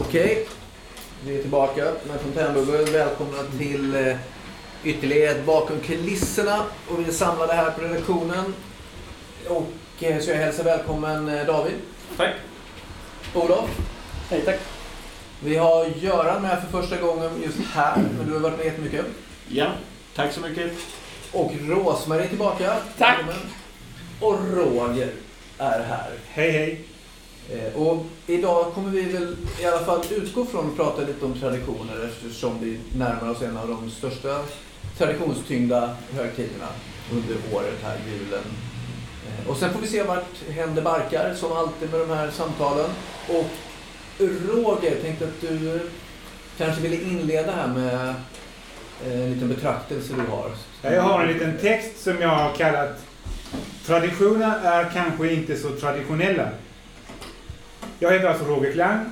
Okej, vi är tillbaka med Fontänbubbel. Välkomna till eh, ytterligare ett bakom kulisserna. Och vi är samlade här på redaktionen. Och eh, så jag hälsar välkommen eh, David. Tack. Olof. Hej, tack. Vi har Göran med för första gången just här, men du har varit med jättemycket. Ja, tack så mycket. Och Rosmarie är tillbaka. Tack. Välkommen. Och Roger är här. Hej, hej. Eh, och idag kommer vi väl i alla fall utgå från att prata lite om traditioner eftersom vi närmar oss en av de största traditionstyngda högtiderna under året här, julen. Eh, och sen får vi se vart händer barkar som alltid med de här samtalen. Och Roger, tänkte att du kanske ville inleda här med eh, en liten betraktelse du har. Jag har en liten text som jag har kallat Traditioner är kanske inte så traditionella. Jag heter alltså Roger Klang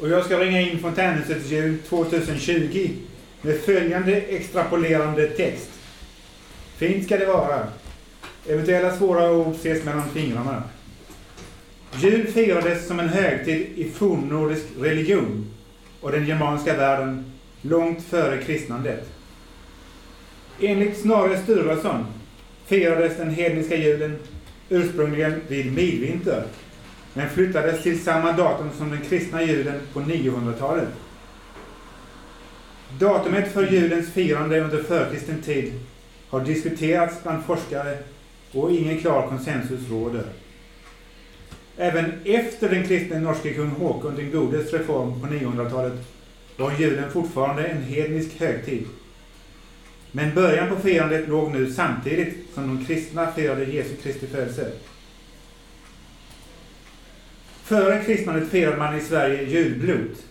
och jag ska ringa in Fontänhusets jul 2020 med följande extrapolerande text. Fint ska det vara. Eventuella svåra ord ses mellan fingrarna. Jul firades som en högtid i fornnordisk religion och den germanska världen långt före kristnandet. Enligt Snorre Sturlason firades den hedniska julen ursprungligen vid midvinter, men flyttades till samma datum som den kristna julen på 900-talet. Datumet för julens firande under förkristen tid har diskuterats bland forskare och ingen klar konsensus råder. Även efter den kristne norske kung Håkon den godes reform på 900-talet var julen fortfarande en hednisk högtid. Men början på firandet låg nu samtidigt som de kristna firade Jesu Kristi födelse. Före kristnandet firade man i Sverige julblot.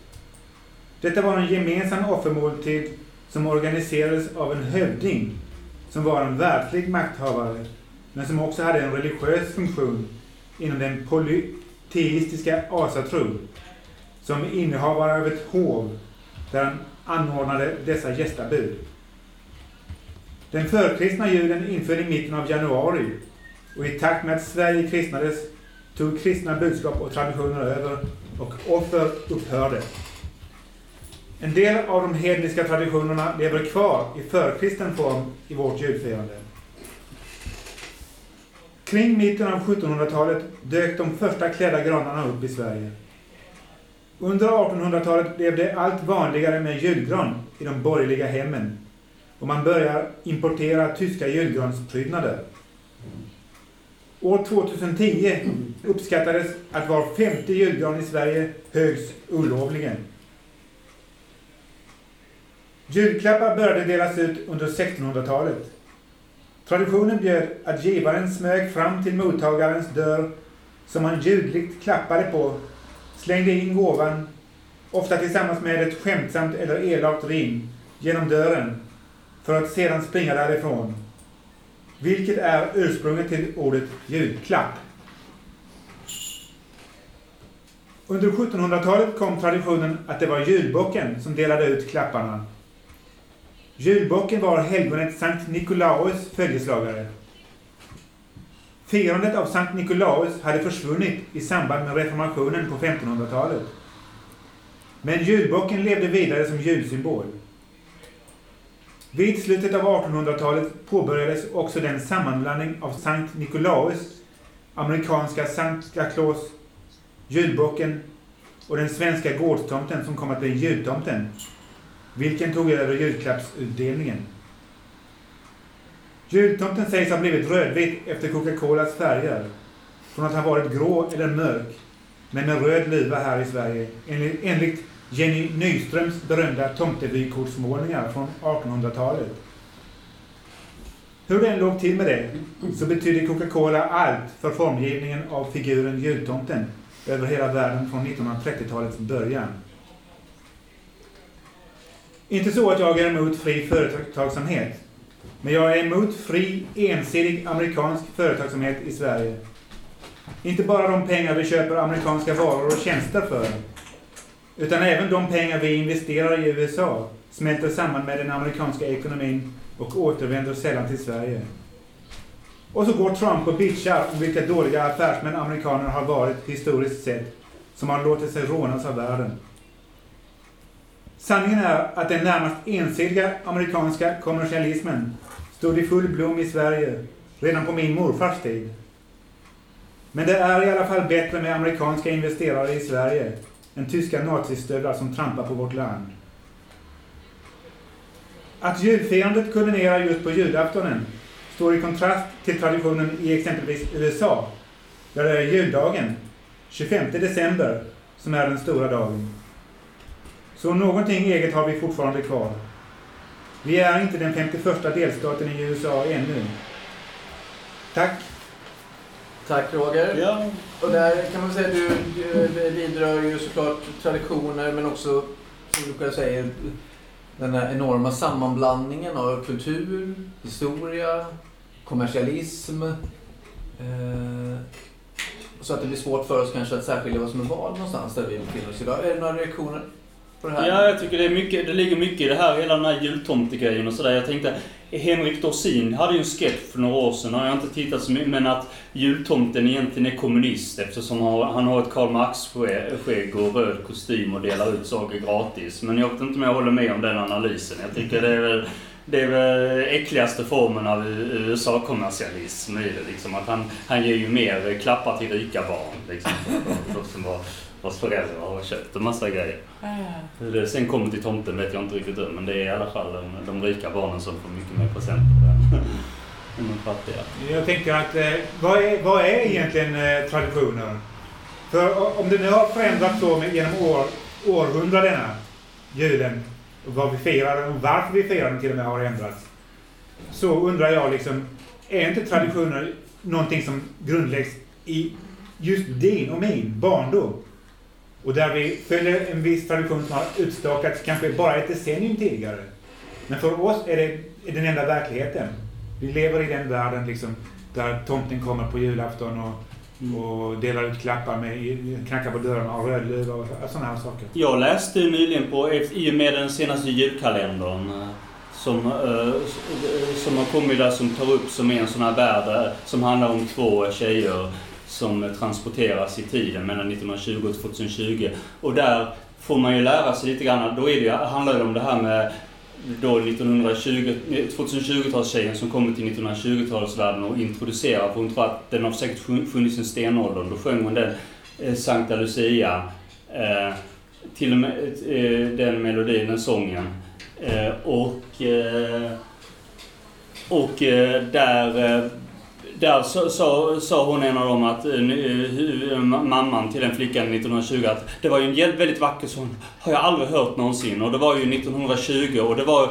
Detta var en gemensam offermåltid som organiserades av en hövding som var en världslig makthavare men som också hade en religiös funktion inom den polyteistiska asatron som innehavare av ett hov där han anordnade dessa gästabud. Den förkristna julen inföll i mitten av januari och i takt med att Sverige kristnades tog kristna budskap och traditioner över och offer upphörde. En del av de hedniska traditionerna lever kvar i förkristen form i vårt julfirande. Kring mitten av 1700-talet dök de första klädda granarna upp i Sverige. Under 1800-talet blev det allt vanligare med julgran i de borgerliga hemmen och man börjar importera tyska julgransprydnader. År 2010 uppskattades att var femte julgran i Sverige högs olovligen. Julklappar började delas ut under 1600-talet. Traditionen bjöd att givaren smög fram till mottagarens dörr som han ljudligt klappade på, slängde in gåvan, ofta tillsammans med ett skämtsamt eller elakt rim, genom dörren för att sedan springa därifrån. Vilket är ursprunget till ordet julklapp. Under 1700-talet kom traditionen att det var julbocken som delade ut klapparna. Julbocken var helgonet Sankt Nikolaus följeslagare. Firandet av Sankt Nikolaus hade försvunnit i samband med reformationen på 1500-talet. Men julbocken levde vidare som julsymbol. Vid slutet av 1800-talet påbörjades också den sammanblandning av Sankt Nikolaus, amerikanska Santa Claus, julbocken och den svenska gårdstomten som kom att bli jultomten, vilken tog över julklappsutdelningen. Jultomten sägs ha blivit rödvit efter Coca-Colas färger, från att ha varit grå eller mörk, men med röd luva här i Sverige, enligt, enligt Jenny Nyströms berömda tomtevykortsmålningar från 1800-talet. Hur den låg till med det, så betydde Coca-Cola allt för formgivningen av figuren jultomten över hela världen från 1930-talets början. Inte så att jag är emot fri företagsamhet, men jag är emot fri, ensidig amerikansk företagsamhet i Sverige. Inte bara de pengar vi köper amerikanska varor och tjänster för, utan även de pengar vi investerar i USA smälter samman med den amerikanska ekonomin och återvänder sällan till Sverige. Och så går Trump och bitchar om vilka dåliga affärsmän amerikaner har varit historiskt sett, som har låtit sig rånas av världen. Sanningen är att den närmast ensidiga amerikanska kommersialismen stod i full blom i Sverige redan på min morfars tid. Men det är i alla fall bättre med amerikanska investerare i Sverige än tyska nazistövlar som trampar på vårt land. Att julfirandet kulminerar just på julaftonen står i kontrast till traditionen i exempelvis USA, där det är juldagen, 25 december, som är den stora dagen. Så någonting eget har vi fortfarande kvar. Vi är inte den 51 delstaten i USA ännu. Tack. Tack Roger. Ja. Och där kan man säga att du vidrör ju såklart traditioner men också, som du själv säger, den här enorma sammanblandningen av kultur, historia, kommersialism. Eh, så att det blir svårt för oss kanske att särskilja vad som är vad någonstans där vi befinner oss idag. Är det några reaktioner på det här? Ja, jag tycker det, är mycket, det ligger mycket i det här, hela den här jultomtegrejen och sådär. Jag tänkte, Henrik Dorsin hade ju en sketch för några år sedan, har jag inte tittat så mycket, men att jultomten egentligen är kommunist eftersom han, han har ett Karl Marx-skägg och röd kostym och delar ut saker gratis. Men jag vet inte om jag håller med om den analysen. Jag tycker det är väl det är väl äckligaste formen av USA-kommersialism i det. Liksom. Att han, han ger ju mer klappar till rika barn. Liksom, för, för, för, vars föräldrar har köpt en massa grejer. Hur det sen kommer till tomten vet jag inte riktigt än, men det är i alla fall de, de rika barnen som får mycket mer presenter än, än de fattiga. Jag tänker att, eh, vad, är, vad är egentligen eh, traditioner? För om det nu har förändrats så genom år, århundradena, julen, och vad vi firar och varför vi firar den till och med har ändrats. Så undrar jag liksom, är inte traditioner någonting som grundläggs i just din och min barndom? Och där vi följer en viss tradition som har utstakats kanske bara ett decennium tidigare. Men för oss är det är den enda verkligheten. Vi lever i den världen liksom, där tomten kommer på julafton och och delar ut klappar med, knackar på dörrarna och rödluva och sådana här saker. Jag läste nyligen på, i och med den senaste julkalendern eh, som, uh, som har kommit där som tar upp som en sån här värld som handlar om två tjejer som transporteras i tiden mellan 1920 och 2020. Och där får man ju lära sig lite grann, då är det, handlar det om det här med då 2020-talstjejen eh, som kommer till 1920-talsvärlden och introducerar, för hon tror att den har säkert funnits sen stenåldern. Då sjöng hon den eh, Sankta Lucia, eh, till och med eh, den melodin, den sången. Eh, och eh, och eh, där eh, där sa, hon en av dem att, uh, mamman till den flickan 1920, att det var ju en väldigt vacker sång. Har jag aldrig hört någonsin. Och det var ju 1920 och det var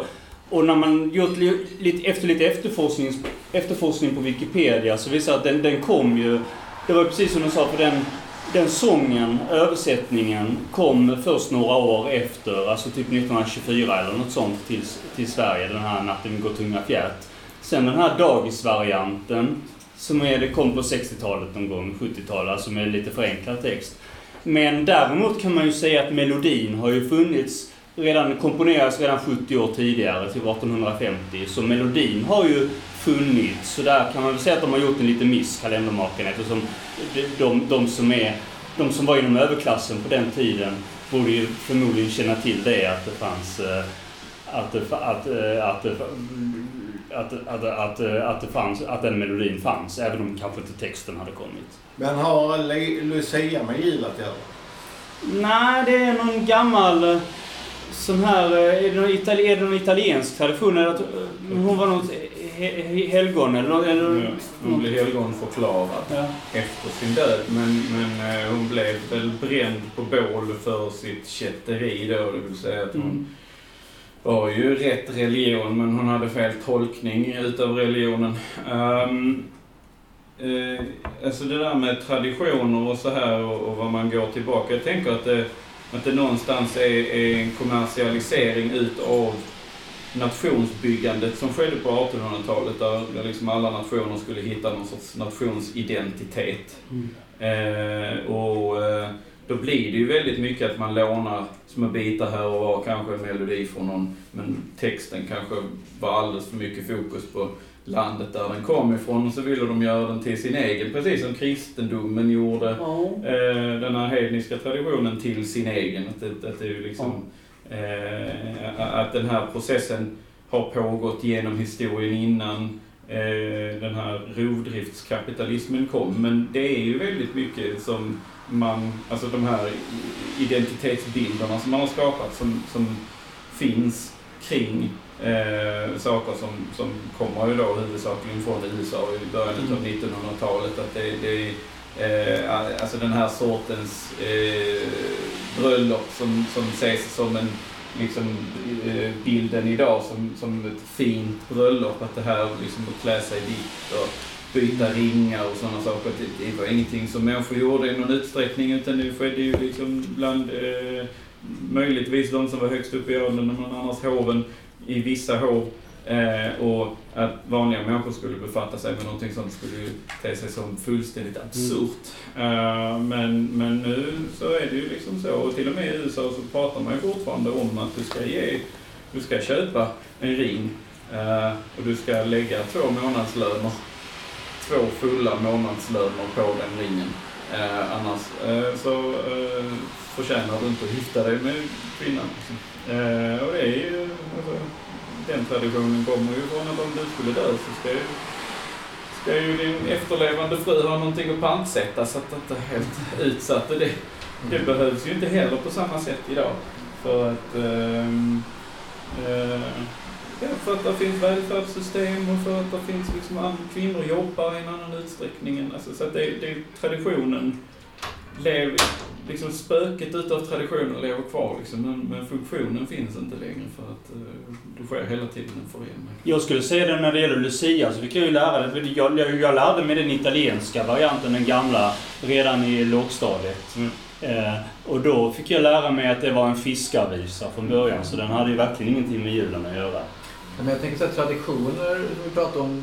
och när man gjort lite, efter lite efterforskning, efterforskning på Wikipedia så visar att den, den kom ju, det var precis som du sa, för den, den sången, översättningen, kom först några år efter, alltså typ 1924 eller något sånt till, till Sverige, den här Natten går tunga fjät. Sen den här dagisvarianten som är, det kom på 60-talet någon gång, 70-talet, alltså med lite förenklad text. Men däremot kan man ju säga att melodin har ju funnits, redan komponerats redan 70 år tidigare, till 1850. Så melodin har ju funnits. Så där kan man väl säga att de har gjort en liten miss, kalendermakarna, eftersom de, de, de, som är, de som var inom överklassen på den tiden borde ju förmodligen känna till det, att det fanns eh, att, det, att, eh, att, att att, att, att, att, det fanns, att den melodin fanns, även om kanske inte texten hade kommit. Men har Lucia med jul att göra? Nej, det är någon gammal eh, sån här, eh, är det någon, itali, är det någon italiensk tradition? Att eh, hon var något helgon eller, eller ja, Hon blev helgonförklarad ja. efter sin död. Men, men hon blev väl bränd på bål för sitt kätteri då. Det vill säga att hon mm var ju rätt religion men hon hade fel tolkning utav religionen. Um, eh, alltså det där med traditioner och så här och, och vad man går tillbaka. Jag tänker att det, att det någonstans är, är en kommersialisering utav nationsbyggandet som skedde på 1800-talet där liksom alla nationer skulle hitta någon sorts nationsidentitet. Mm. Eh, och eh, då blir det ju väldigt mycket att man lånar små bitar här och var, kanske en melodi från någon, men texten kanske var alldeles för mycket fokus på landet där den kom ifrån och så ville de göra den till sin egen, precis som kristendomen gjorde ja. eh, den här hedniska traditionen till sin egen. Att det, att det är liksom, eh, att den här processen har pågått genom historien innan den här rovdriftskapitalismen kom. Men det är ju väldigt mycket som man, alltså de här identitetsbilderna som man har skapat som, som finns kring eh, saker som, som kommer ju då huvudsakligen från USA i början Mm. av 1900-talet. Att det, det eh, alltså den här sortens eh, bröllop som, som ses som en liksom, eh, bilden idag som, som ett fint bröllop. Att det här liksom att klä sig vitt och byta ringar och sådana saker. Det, det var ingenting som människor gjorde i någon utsträckning utan det skedde ju liksom bland eh, möjligtvis de som var högst upp i åldern, men annars hoven i vissa hov. Eh, och att vanliga människor skulle befatta sig med någonting sånt skulle te sig som fullständigt absurt. Eh, men, men nu så är det ju liksom så, och till och med i USA så pratar man ju fortfarande om att du ska ge, du ska köpa en ring eh, och du ska lägga två månadslöner, två fulla månadslöner på den ringen. Eh, annars så eh, förtjänar du inte att gifta dig med kvinnan. Och det är ju, alltså, den traditionen kommer ju från att om du skulle dö så ska ju, ska ju din efterlevande fru ha någonting att pantsätta så att det inte är helt utsatt. Det, det behövs ju inte heller på samma sätt idag. För att, ehm, eh, ja, för att det finns välfärdssystem och för att det finns liksom, kvinnor jobbar i en annan utsträckning. Alltså, så att det, det, traditionen lever, liksom spöket utav traditionen lever kvar liksom, men, men funktionen finns inte längre för att eh, det sker hela tiden en förändring. Jag skulle säga det när det gäller Lucia, så vi kan ju lära det. Jag, jag, jag lärde mig den italienska varianten, den gamla, redan i lågstadiet. Mm. Eh, och då fick jag lära mig att det var en fiskarvisa från början, så den hade ju verkligen ingenting med julen att göra. Men jag tänker så här, traditioner, som vi pratar om,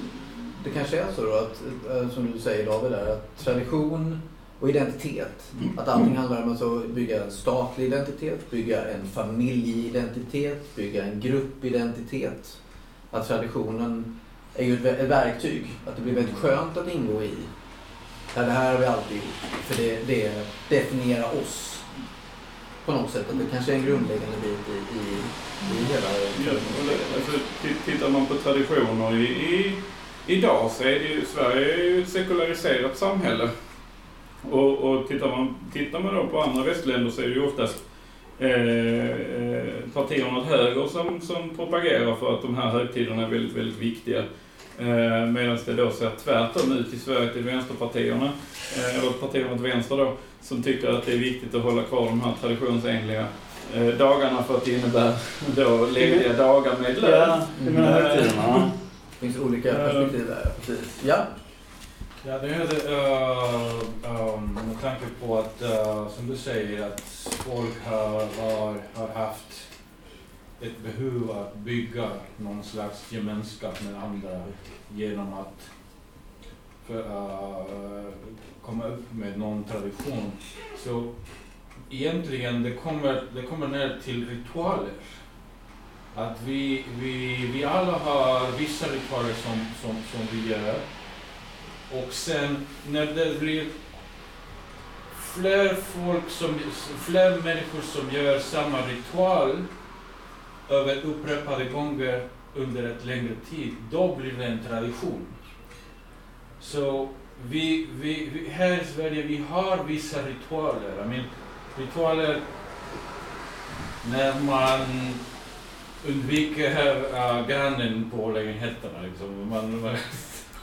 det kanske är så då att, eh, som du säger David där, att tradition och identitet. Att allting handlar om att bygga en statlig identitet, bygga en familjeidentitet, bygga en gruppidentitet. Att traditionen är ju ett ver- ett verktyg. Att det blir väldigt skönt att ingå i. Ja, det här har vi alltid gjort. För det, det definierar oss. På något sätt. Att det kanske är en grundläggande bit i, i, i hela Ja, alltså, ti- tittar man på traditioner i, i, idag så är det ju, Sverige är ju ett sekulariserat samhälle. Och, och tittar, man, tittar man då på andra västländer så är det ju oftast eh, eh, partierna åt höger som, som propagerar för att de här högtiderna är väldigt, väldigt viktiga. Eh, Medan det då ser tvärtom ut i Sverige till vänsterpartierna, eh, eller partierna åt vänster då, som tycker att det är viktigt att hålla kvar de här traditionsenliga eh, dagarna för att det innebär då lediga dagar med lön. Ja, du menar högtiderna? Det finns olika perspektiv där. Precis. Ja. Ja, det är det, uh, um, med tanke på att, uh, som du säger, att folk har, har, har haft ett behov att bygga någon slags gemenskap med andra genom att för, uh, komma upp med någon tradition. Så egentligen det kommer, det kommer ner till ritualer. Att vi, vi, vi alla har vissa ritualer som, som, som vi gör. Och sen när det blir fler folk som, fler människor som gör samma ritual över upprepade gånger under ett längre tid, då blir det en tradition. Så vi, vi, vi, här i Sverige, vi har vissa ritualer. I mean, ritualer när man undviker uh, grannen på lägenheterna. Liksom. Man, man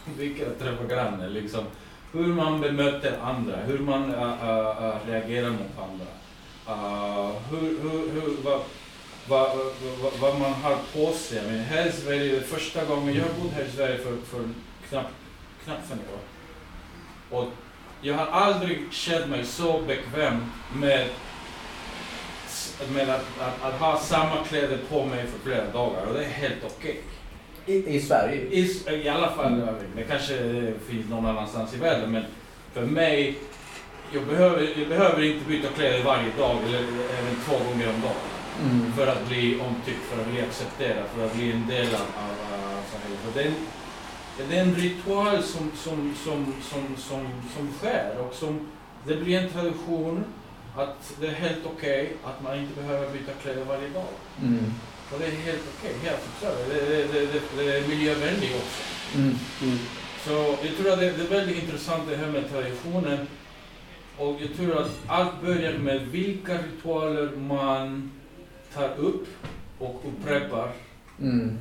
vilka att träffa grannen. Liksom. Hur man bemöter andra, hur man uh, uh, uh, reagerar mot andra. Uh, hur, hur, hur, vad, vad, vad, vad man har på sig. Men här i Sverige, första gången, jag bodde här i Sverige för, för knappt, knapp fem år. Och jag har aldrig känt mig så bekväm med, med att, att, att ha samma kläder på mig för flera dagar och det är helt okej. I, I Sverige. I, I alla fall, vet, det kanske finns någon annanstans i världen men för mig, jag behöver, jag behöver inte byta kläder varje dag eller även två gånger om dagen. Mm. För att bli omtyckt, för att bli accepterad, för att bli en del av, av, samhället. Det, är en, det är en ritual som, som, som, som, som, som sker och som det blir en tradition att det är helt okej att man inte behöver byta kläder varje dag. Mm. Och det är helt okej, helt acceptabelt. Det, det, det, det, det är miljövänligt också. Mm. Mm. Så jag tror att det, det är väldigt intressant det här med traditionen. Och jag tror att allt börjar med vilka ritualer man tar upp och upprepar. Mm.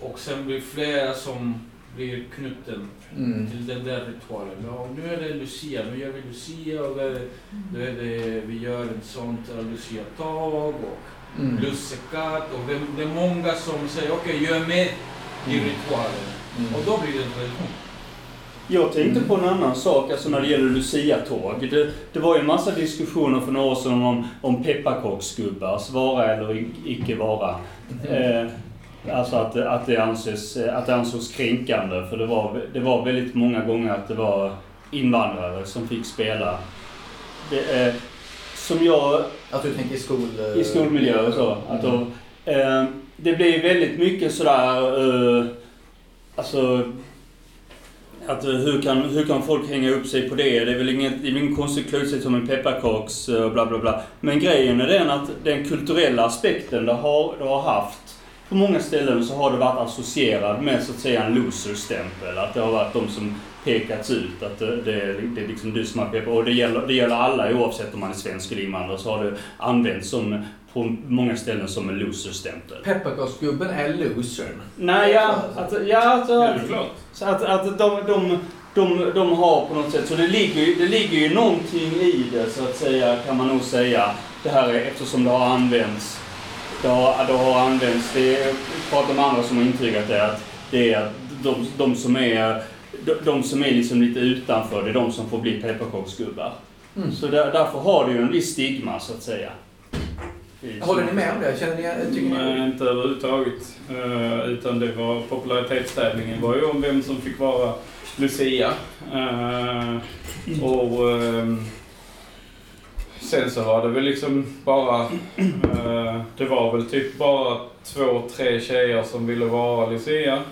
Och sen blir flera som blir knuten Mm. till den där ritualen. Ja, nu är det Lucia, nu gör vi Lucia och det, då är det, vi gör ett sånt Lucia-tåg och Mm. lussekatt och det, det är många som säger okej, jag är med i Mm. ritualen. Mm. Och då blir det en tradition. Jag tänkte på en annan sak, alltså när det gäller Lucia-tåg. Det, det var ju en massa diskussioner för några år sedan om, om pepparkaksgubbars vara eller icke vara. Eh, alltså att, att, det anses, att det ansågs kränkande, för det var, det var väldigt många gånger att det var invandrare som fick spela. Det, eh, som jag Att du tänker i skol... eh, i skolmiljö och så. Att då, eh, det blir väldigt mycket sådär, eh, alltså, att eh, hur kan, hur kan folk hänga upp sig på det? Det är väl inget, det är ingen konstig klösigt som en pepparkaks eh, bla bla bla. Men grejen är den att den kulturella aspekten det har, det har haft på många ställen så har det varit associerad med så att säga en loser-stämpel. Att det har varit de som pekats ut. Att det, det, är- liksom du som har peppar. Och det gäller, det gäller alla oavsett om man är svensk eller invandrare. Så har det använts som, på många ställen som en loser-stämpel. Pepparkaksgubben är losern. Nej, ja, att, ja, alltså, Ja, det är klart. så att, att de, de, de, de har på något sätt, så det ligger, ju- det ligger ju någonting i det så att säga, kan man nog säga. Det här är eftersom det har använts, det har, det har använts, det är, pratar med andra som har intygat det, att det är att de, de som är de, de som är liksom lite utanför, det är de som får bli pepparkaksgubbar. Mm. Så där, därför har det ju en viss stigma så att säga. Håller ni med om det? Känner ni, tycker Nej, ni? inte överhuvudtaget. Eh, utan det var popularitetstävlingen var ju om vem som fick vara Lucia. Eh, och ehm, sen så var det väl liksom bara... eh, det var väl typ bara två, tre tjejer som ville vara Lucia.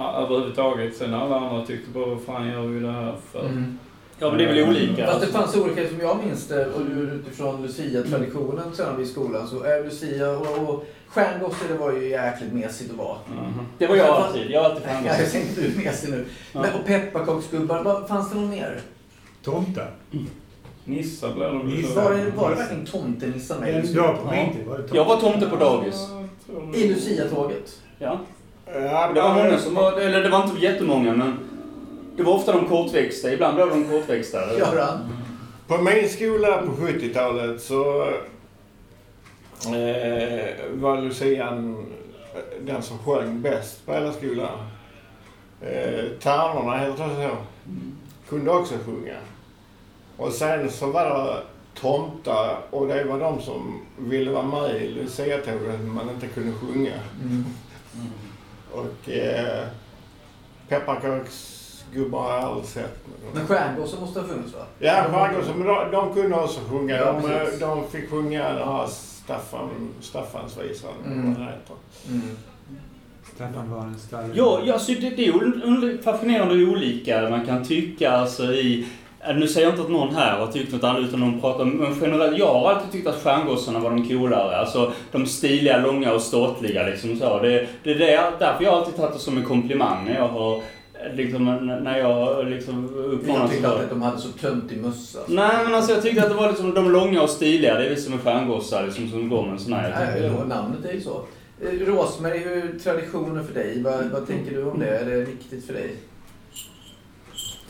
Ja, överhuvudtaget. Sen alla andra tyckte bara, vad fan gör vi det här för? Mm. Ja men det är väl olika. Fast det fanns olika, som jag minns det, och du- utifrån Lucia-traditionen sen i skolan, så är Lucia och, och stjärngosse, det var ju jäkligt mesigt att vara. Mhm. Det var jag alltid. Jag har alltid Ja, jag säger inte du är mesig nu. Ja. Men, och pepparkaksgubbar, fanns det något mer? Tomtar. Nissar blev de väl Nissar. Var det, var det verkligen tomtenissar med? Ja, på min tid var det tomtar. Jag var tomte på dagis. I Lucia-tåget? Ja. Ja, Det var många som var, eller det var inte jättemånga men det var ofta de kortväxta. Ibland var de kortväxta. Göran? På min skola på 70-talet så eh, var Lucian den som sjöng bäst på hela skolan. Eh, Tärnorna heter det så. Kunde också sjunga. Och sen så var det tomtar och det var de som ville vara med i Lucia-tåget men man inte kunde sjunga. Mm. Och eh, pepparkaksgubbar har jag aldrig sett. Men stjärngosse måste ha funnits va? Ja, skärgårdsgubbar, men de, de kunde också sjunga. Ja, de, precis. de fick sjunga den här Staffan, Staffansvisan. Mm. Mm. Staffan var en stall. Ja, ja så det, det är fascinerande hur olika man kan tycka alltså i... äh, Nu säger jag inte att någon här har tyckt något annat utan de pratar men generellt, jag har alltid tyckt att stjärngossarna var de coolare. Alltså de stiliga, långa och ståtliga liksom så. Det, det är det, därför jag har alltid tagit det som en komplimang när jag har liksom, när jag liksom Jag uppmanat tyckte alltid att de hade så töntig mössa. Nej men alltså jag tyckte att det var liksom de långa och stiliga, det är som är stjärngossar liksom som går med en sån här. Jag Nej, tycker- namnet är ju så. Eh, Rosmarie, hur traditioner för dig? Vad, vad tänker du om det? Är det viktigt för dig?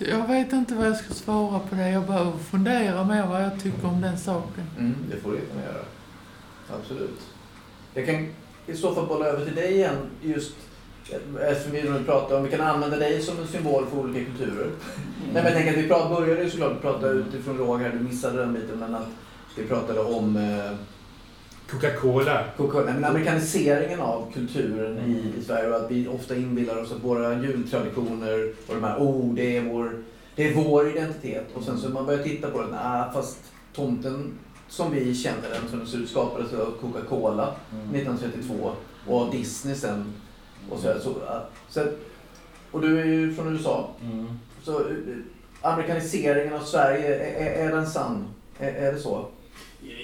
Jag vet inte vad jag ska svara på det. Jag behöver fundera mer vad jag tycker om den saken. Mm, det får du gärna göra. Absolut. Jag kan i så fall bolla över till dig igen just eftersom vi nu pratar om, vi kan använda dig som en symbol för olika kulturer. Nej, men jag tänker att vi prat, började ju såklart prata utifrån Roger, du missade den biten, men att vi pratade om eh, Coca-Cola. Coca- men amerikaniseringen av kulturen i, i Sverige och att vi ofta inbillar oss att våra jultraditioner och de här, oh, det är vår, det är vår identitet. Och sen så man börjar titta på det, nej, fast tomten som vi känner den, som den ser ut, skapades av Coca-Cola 1932 och av Disney sen. Och, så, så, så, och du är ju från USA. Mm. Så eh, amerikaniseringen av Sverige, är, är, är den sann? Är, är det så?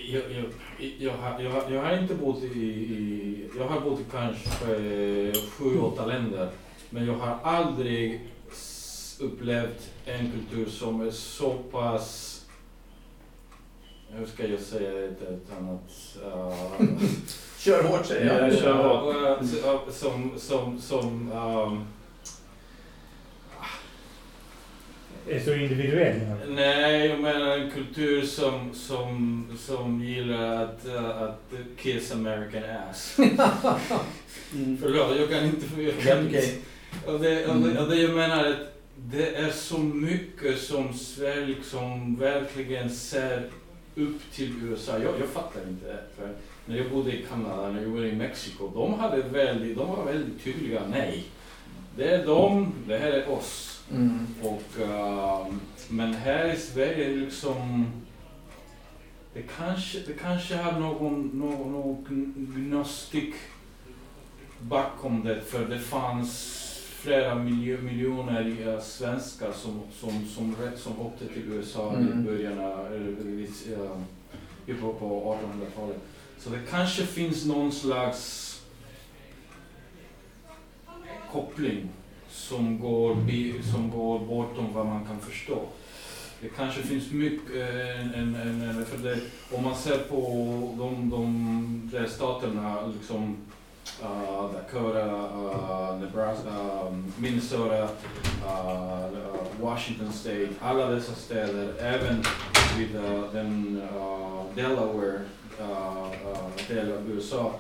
Jag, jag, jag, har, jag, har- jag har inte bott i, i... Jag har bott i kanske sju, åtta länder. Men jag har aldrig upplevt en kultur som är så pass... Hur ska jag säga det utan att... Uh, Kör hårt säger jag. Ja, kör hårt. som... som, som um, Är så individuell. Nej, jag menar en kultur som, som, som gillar att, att kiss American ass. Mm. Förlåt, jag kan inte... Jag kan inte och, det, och, det, och det jag menar är att det är så mycket som Sverige liksom verkligen ser upp till USA. Jag, jag fattar inte det. För när jag bodde i Kanada, när jag bodde i Mexiko, de, hade väldigt, de var väldigt tydliga. Nej, det är de, det här är oss. Mm. Och, ehm, men här i Sverige liksom... Det kanske, det kanske har någon, någon, någon gnostik bakom det, för det fanns flera miljo, miljoner eh, svenskar som, som, som, re- som åkte till USA i Mm. början av, eller i, i på, på 1800-talet. Så det kanske finns någon slags koppling som går, som går bortom vad man kan förstå. Det kanske finns mycket, eh, en, en, en, för det, om man ser på de, de där staterna, liksom uh, Dakota, uh, Nebraska, uh, Minnesota, uh, Washington State, alla dessa städer, även vid uh, den uh, Delaware uh, uh, del av USA,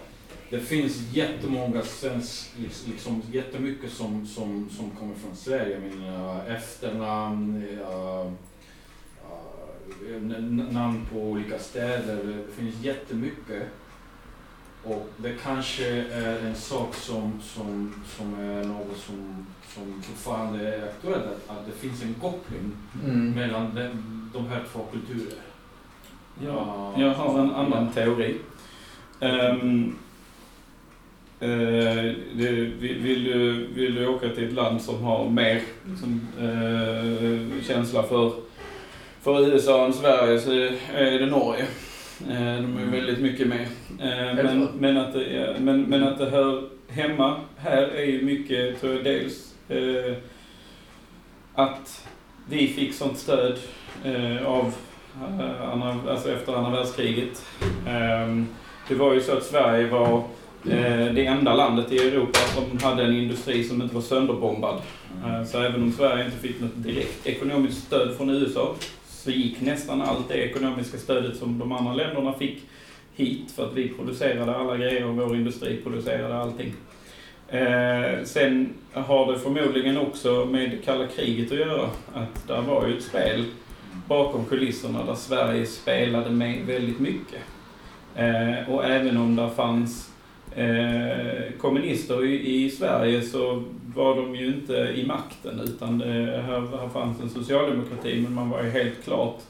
det finns jättemånga svensk, liks- liksom jättemycket som, som, som kommer från Sverige. Jag menar efternamn, n- n- namn på olika städer. Det finns jättemycket. Och det kanske är en sak som, som, som är något som, som fortfarande är aktuellt, att, att det finns en koppling Mm. mellan de, de här två kulturerna. Ja, jag har en annan teori. Ehm, eh, det, vill, vill, du, vill du åka till ett land som har mer liksom, eh, känsla för, för USA än Sverige så är det Norge. Eh, de är ju väldigt mycket med. Eh, men, men, att det, är- men, men att det hör hemma här är ju mycket, tror jag, dels eh, att vi fick sånt stöd eh, av alltså efter andra världskriget. Ehm, det var ju så att Sverige var det enda landet i Europa som hade en industri som inte var sönderbombad. Eh, Så även om Sverige inte fick något direkt ekonomiskt stöd från USA så gick nästan allt det ekonomiska stödet som de andra länderna fick hit för att vi producerade alla grejer och vår industri producerade allting. Eh, sen har det förmodligen också med kalla kriget att göra. Att där var ju ett spel bakom kulisserna där Sverige spelade med väldigt mycket. Eh, och även om det fanns eh, kommunister i, i Sverige så var de ju inte i makten utan det, här, här fanns en socialdemokrati men man var ju helt klart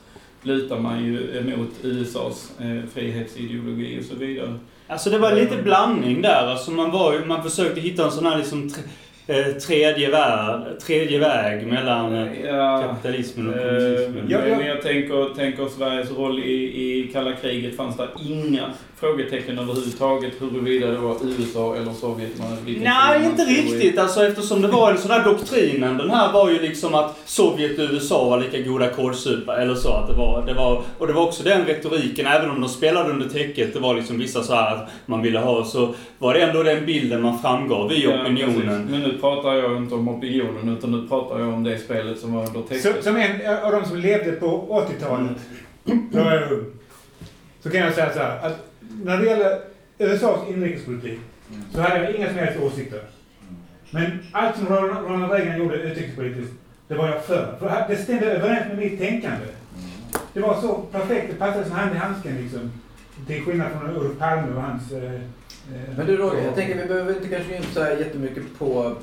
lutar man ju emot USAs eh, frihetsideologi och så vidare. Alltså det var lite blandning där. Alltså man, var, man försökte hitta en sån här liksom eh, tredje, värld, tredje väg mellan eh, Ja, kapitalismen och Eh, kommunismen. Ja, ja. Men jag tänker, tänker Sveriges roll i, i kalla kriget fanns det inga frågetecken överhuvudtaget huruvida det var USA eller Sovjet man vilken Nej, inte riktigt. Alltså eftersom det var en sån här doktrinen. Den här var ju liksom att Sovjet och USA var lika goda kålsupare. Eller så att det var, det var. Och det var också den retoriken, även om de spelade under täcket. Det var liksom vissa så här att man ville ha. Så var det ändå den bilden man framgav i Ja, opinionen. precis. Nu pratar jag inte om opinionen utan nu pratar jag om det spelet som var under Så, Som, som en av de som levde på 80-talet, då var jag ung, så kan jag säga så här att när det gäller USAs inrikespolitik så hade jag inga som helst åsikter. Men allt som Ronald Reagan gjorde utrikespolitiskt, det var jag för. För det stämde överens med mitt tänkande. Det var så perfekt, det passade som hand i handsken liksom. Till skillnad från Olof Palme och hans... Eh, men du Roger, jag tänker vi behöver inte kanske gå in så här jättemycket på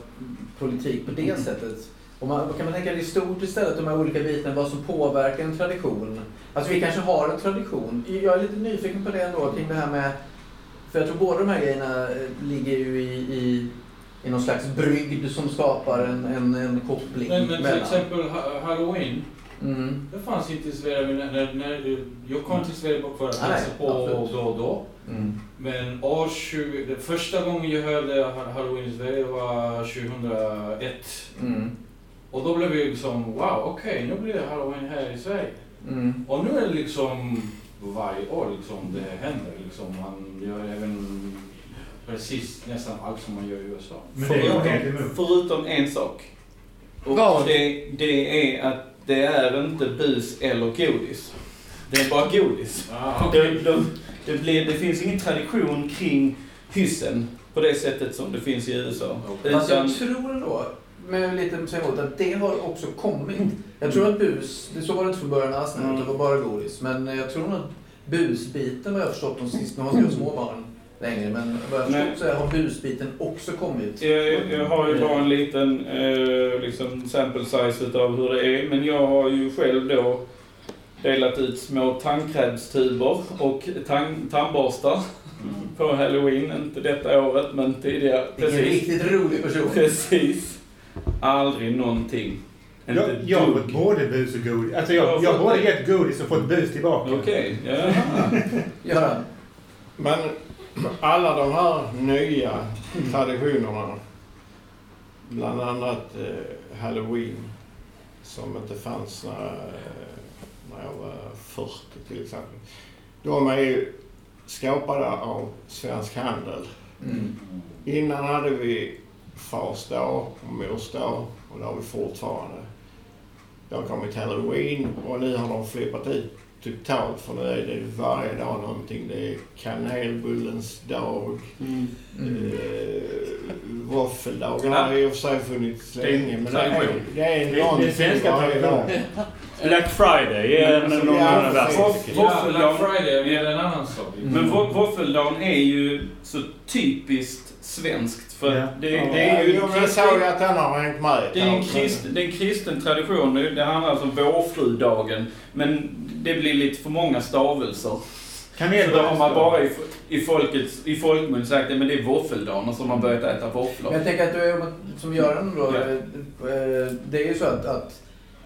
politik på det sättet. Om man, kan man tänka det i stort istället, de här olika bitarna, vad som påverkar en tradition. Alltså vi kanske har en tradition. Jag är lite nyfiken på det ändå, kring det här med... För jag tror båda de här grejerna eh, ligger ju i, i, i någon slags brygd som skapar en, en, en koppling Men, men till exempel ha- halloween, Mm. Det fanns inte i Sverige, när, när, när jag kom till Sverige för att Nej, hälsa på då och då. Mm. Men år 20, det första gången jag hörde ha- halloween i Sverige var 2001. Mm. Och då blev det liksom, wow, okej, nu blir det halloween här i Sverige. Mm. Och nu är det liksom varje år liksom det händer. Liksom. Man gör även precis nästan allt som man gör i USA. Men det är jag helt emot. Förutom en sak. Och Vad? det, det är att det är inte bus eller godis. Det är bara godis. Ah, Det, det, det, blir, det finns ingen tradition kring hyssen på det sättet som det finns i USA. Fast Utan, jag tror ändå, med lite säga emot, att det har också kommit. Jag tror att bus, det så var det inte från början alls, Mm. det var bara godis. Men jag tror nog att busbiten, vad jag har förstått de sista, nu har jag små barn längre, men vad jag förstått så har busbiten också kommit. jag, jag har ju bara en liten eh, liksom sample size utav hur det är. Men jag har ju själv då delat ut små tandkrämstuber och tand, tandborstar på halloween. Inte detta året, men tidigare. Vilken riktigt rolig person. Precis. Aldrig någonting. Jag, Inte jag har fått både bus och godis. Alltså Jag jag, jag har både det. gett godis och fått bus tillbaka. Okej, ja. Göran. Men alla de här nya traditionerna, bland annat eh, halloween, som inte fanns när, eh, när jag var 40 till exempel. De är ju skapade av Svensk Handel. Mm. Innan hade vi Fars dag och Mors dag och det har vi fortfarande. Det har kommit halloween och nu har de flippat ut totalt för nu är det varje dag någonting. Det är kanelbullens dag. Mm. Mm. Eh, Våffeldagen har i och för sig funnits länge men det är, det är någonting varje dag. Black Friday är en Men- annan värld. precis. Ja, Black Friday är en annan sak. Men vå- våffeldagen är ju så typiskt svenskt. För Ja. det, det är ju Jo, men jag såg att den har hängt med det är, en men- krist, det är en kristen tradition. Det det handlar alltså om vårfrudagen. Men det blir lite för många stavelser. Så då har man bara i, i, folkets, i folkmun sagt att men det är våffeldagen och så har man börjat äta Men våfflor. jag tänker att du är, som Göran då, Ja. eh, eh, det är ju så att, att